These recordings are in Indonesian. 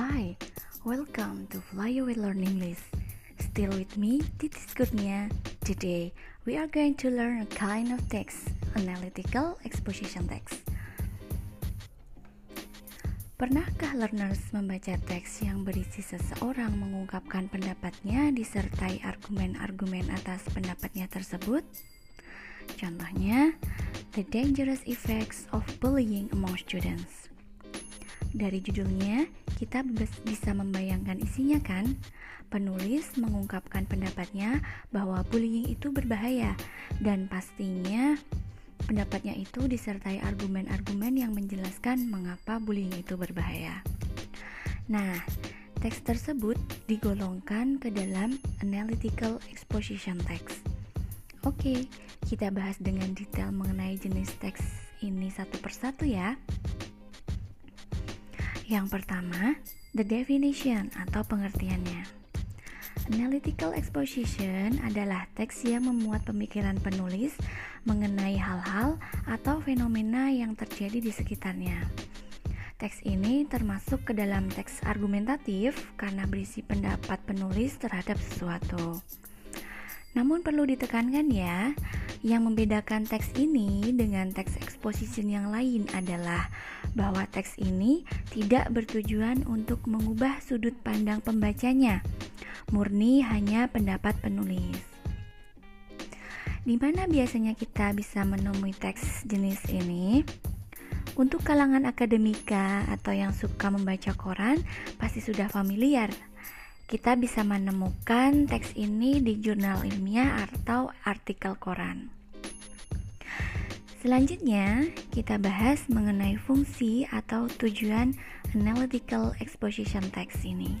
Hi, welcome to Flyaway Learn English. Still with me, Titis Kurnia. Today, we are going to learn a kind of text, analytical exposition text. Pernahkah learners membaca teks yang berisi seseorang mengungkapkan pendapatnya disertai argumen-argumen atas pendapatnya tersebut? Contohnya, The Dangerous Effects of Bullying Among Students. Dari judulnya, kita bisa membayangkan isinya kan? Penulis mengungkapkan pendapatnya bahwa bullying itu berbahaya dan pastinya pendapatnya itu disertai argumen-argumen yang menjelaskan mengapa bullying itu berbahaya. Nah, teks tersebut digolongkan ke dalam analytical exposition text. Oke, kita bahas dengan detail mengenai jenis teks ini satu persatu ya. Yang pertama, the definition atau pengertiannya. Analytical exposition adalah teks yang memuat pemikiran penulis mengenai hal-hal atau fenomena yang terjadi di sekitarnya. Teks ini termasuk ke dalam teks argumentatif karena berisi pendapat penulis terhadap sesuatu. Namun perlu ditekankan ya, yang membedakan teks ini dengan teks exposition yang lain adalah bahwa teks ini tidak bertujuan untuk mengubah sudut pandang pembacanya, murni hanya pendapat penulis. Di mana biasanya kita bisa menemui teks jenis ini? Untuk kalangan akademika atau yang suka membaca koran, pasti sudah familiar kita bisa menemukan teks ini di jurnal ilmiah atau artikel koran. Selanjutnya, kita bahas mengenai fungsi atau tujuan analytical exposition text ini.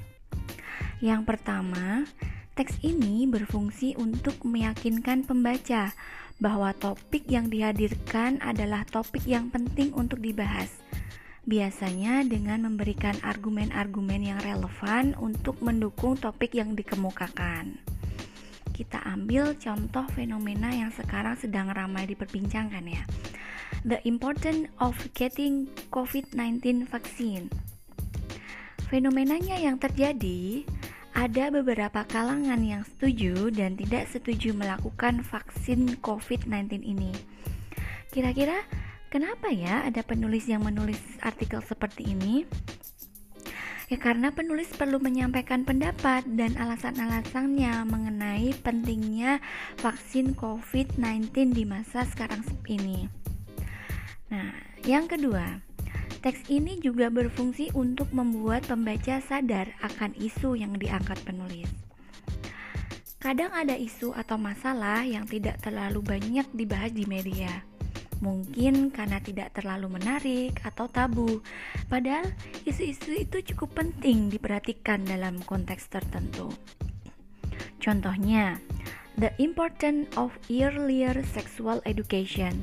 Yang pertama, teks ini berfungsi untuk meyakinkan pembaca bahwa topik yang dihadirkan adalah topik yang penting untuk dibahas biasanya dengan memberikan argumen-argumen yang relevan untuk mendukung topik yang dikemukakan. Kita ambil contoh fenomena yang sekarang sedang ramai diperbincangkan ya. The importance of getting COVID-19 vaccine. Fenomenanya yang terjadi ada beberapa kalangan yang setuju dan tidak setuju melakukan vaksin COVID-19 ini. Kira-kira Kenapa ya ada penulis yang menulis artikel seperti ini? Ya karena penulis perlu menyampaikan pendapat dan alasan-alasannya mengenai pentingnya vaksin COVID-19 di masa sekarang ini. Nah, yang kedua, teks ini juga berfungsi untuk membuat pembaca sadar akan isu yang diangkat penulis. Kadang ada isu atau masalah yang tidak terlalu banyak dibahas di media Mungkin karena tidak terlalu menarik atau tabu. Padahal isu-isu itu cukup penting diperhatikan dalam konteks tertentu. Contohnya, the importance of earlier sexual education.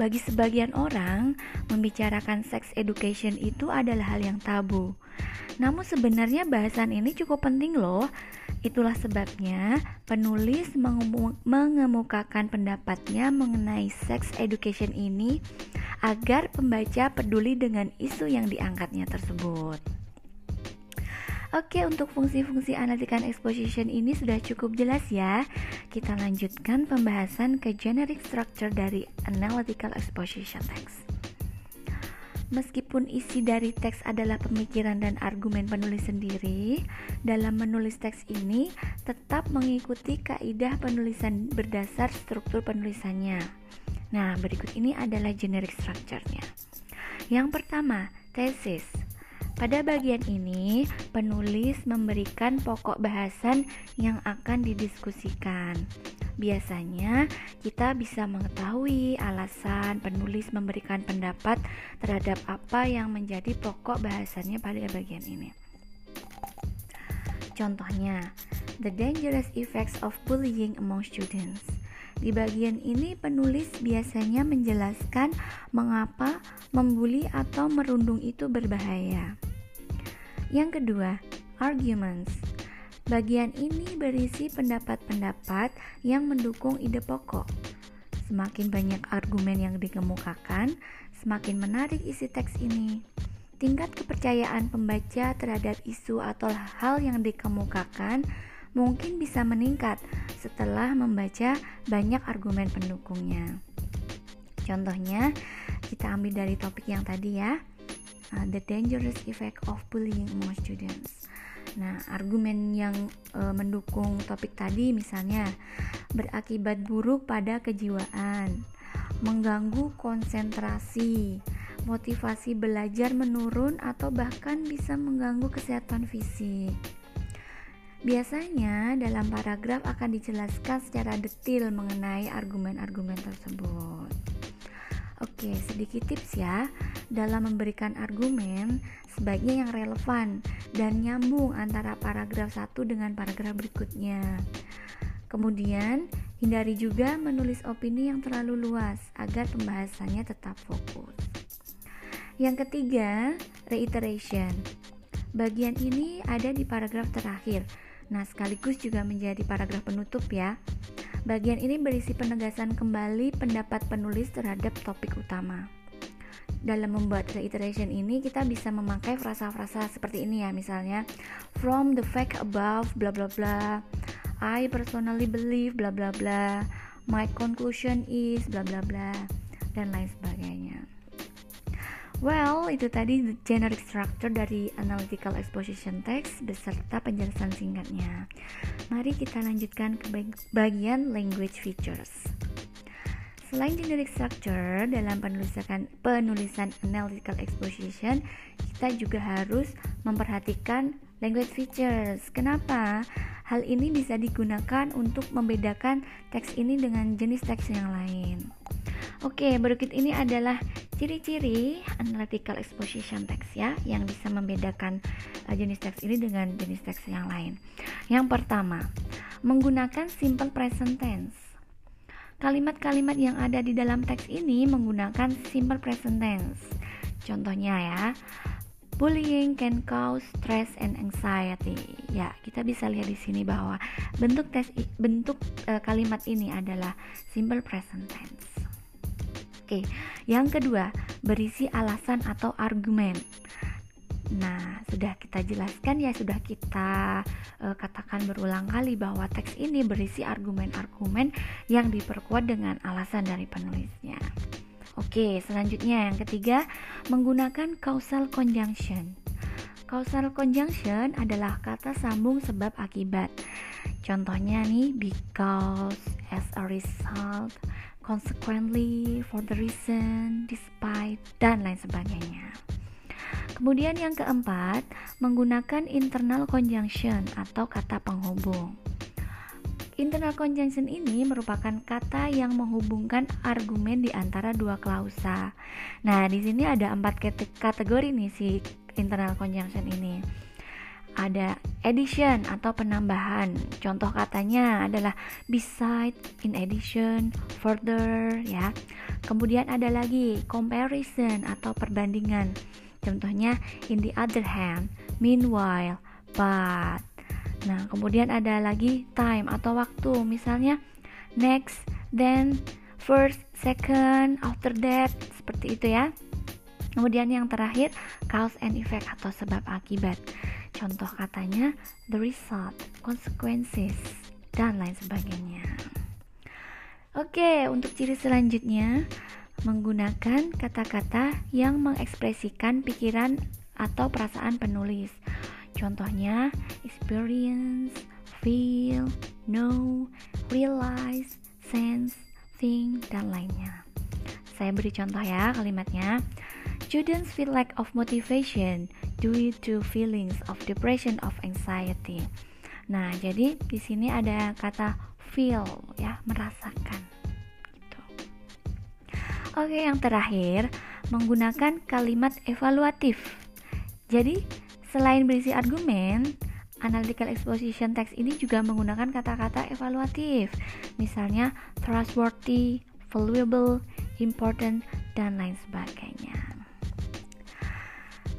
Bagi sebagian orang, membicarakan sex education itu adalah hal yang tabu. Namun sebenarnya bahasan ini cukup penting loh Itulah sebabnya penulis mengemukakan pendapatnya mengenai sex education ini agar pembaca peduli dengan isu yang diangkatnya tersebut. Oke, untuk fungsi-fungsi analytical exposition ini sudah cukup jelas ya. Kita lanjutkan pembahasan ke generic structure dari analytical exposition text. Meskipun isi dari teks adalah pemikiran dan argumen penulis sendiri, dalam menulis teks ini tetap mengikuti kaidah penulisan berdasar struktur penulisannya. Nah, berikut ini adalah generic structure-nya. Yang pertama, tesis. Pada bagian ini, penulis memberikan pokok bahasan yang akan didiskusikan. Biasanya kita bisa mengetahui alasan penulis memberikan pendapat terhadap apa yang menjadi pokok bahasannya pada bagian ini. Contohnya, the dangerous effects of bullying among students. Di bagian ini penulis biasanya menjelaskan mengapa membuli atau merundung itu berbahaya. Yang kedua, arguments. Bagian ini berisi pendapat-pendapat yang mendukung ide pokok. Semakin banyak argumen yang dikemukakan, semakin menarik isi teks ini. tingkat kepercayaan pembaca terhadap isu atau hal yang dikemukakan mungkin bisa meningkat setelah membaca banyak argumen pendukungnya. Contohnya, kita ambil dari topik yang tadi ya, uh, the dangerous effect of bullying among students. Nah, argumen yang e, mendukung topik tadi misalnya berakibat buruk pada kejiwaan, mengganggu konsentrasi, motivasi belajar menurun atau bahkan bisa mengganggu kesehatan fisik. Biasanya dalam paragraf akan dijelaskan secara detail mengenai argumen-argumen tersebut. Oke, sedikit tips ya. Dalam memberikan argumen, sebaiknya yang relevan dan nyambung antara paragraf satu dengan paragraf berikutnya. Kemudian, hindari juga menulis opini yang terlalu luas agar pembahasannya tetap fokus. Yang ketiga, reiteration. Bagian ini ada di paragraf terakhir. Nah, sekaligus juga menjadi paragraf penutup ya. Bagian ini berisi penegasan kembali pendapat penulis terhadap topik utama. Dalam membuat reiteration ini kita bisa memakai frasa-frasa seperti ini ya, misalnya from the fact above bla bla bla. I personally believe bla bla bla. My conclusion is bla bla bla dan lain sebagainya. Well, itu tadi the generic structure dari analytical exposition text beserta penjelasan singkatnya. Mari kita lanjutkan ke bagian language features. Selain generic structure dalam penulisan penulisan analytical exposition, kita juga harus memperhatikan language features. Kenapa? Hal ini bisa digunakan untuk membedakan teks ini dengan jenis teks yang lain. Oke, berikut ini adalah ciri-ciri analytical exposition text ya yang bisa membedakan uh, jenis teks ini dengan jenis teks yang lain. Yang pertama, menggunakan simple present tense. Kalimat-kalimat yang ada di dalam teks ini menggunakan simple present tense. Contohnya ya, bullying can cause stress and anxiety. Ya, kita bisa lihat di sini bahwa bentuk tes bentuk uh, kalimat ini adalah simple present tense. Oke, yang kedua, berisi alasan atau argumen. Nah, sudah kita jelaskan ya, sudah kita uh, katakan berulang kali bahwa teks ini berisi argumen-argumen yang diperkuat dengan alasan dari penulisnya. Oke, selanjutnya yang ketiga, menggunakan causal conjunction. Causal conjunction adalah kata sambung sebab akibat. Contohnya nih, because, as a result, consequently, for the reason, despite, dan lain sebagainya. Kemudian yang keempat, menggunakan internal conjunction atau kata penghubung. Internal conjunction ini merupakan kata yang menghubungkan argumen di antara dua klausa. Nah, di sini ada empat kategori nih si internal conjunction ini ada addition atau penambahan. Contoh katanya adalah beside, in addition, further ya. Kemudian ada lagi comparison atau perbandingan. Contohnya in the other hand, meanwhile, but. Nah, kemudian ada lagi time atau waktu. Misalnya next, then, first, second, after that, seperti itu ya. Kemudian yang terakhir, cause and effect atau sebab akibat. Contoh katanya the result, consequences, dan lain sebagainya. Oke, untuk ciri selanjutnya menggunakan kata-kata yang mengekspresikan pikiran atau perasaan penulis. Contohnya experience, feel, know, realize, sense, think, dan lainnya. Saya beri contoh ya kalimatnya. Students feel lack of motivation due to feelings of depression of anxiety. Nah, jadi di sini ada kata feel ya, merasakan. Gitu. Oke, yang terakhir menggunakan kalimat evaluatif. Jadi, selain berisi argumen, analytical exposition text ini juga menggunakan kata-kata evaluatif. Misalnya trustworthy, valuable, important, dan lain sebagainya.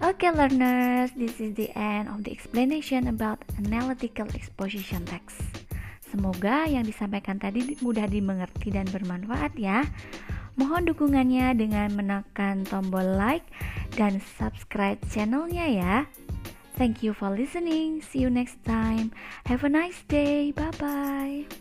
Okay learners, this is the end of the explanation about analytical exposition text. Semoga yang disampaikan tadi mudah dimengerti dan bermanfaat ya. Mohon dukungannya dengan menekan tombol like dan subscribe channelnya ya. Thank you for listening. See you next time. Have a nice day. Bye bye.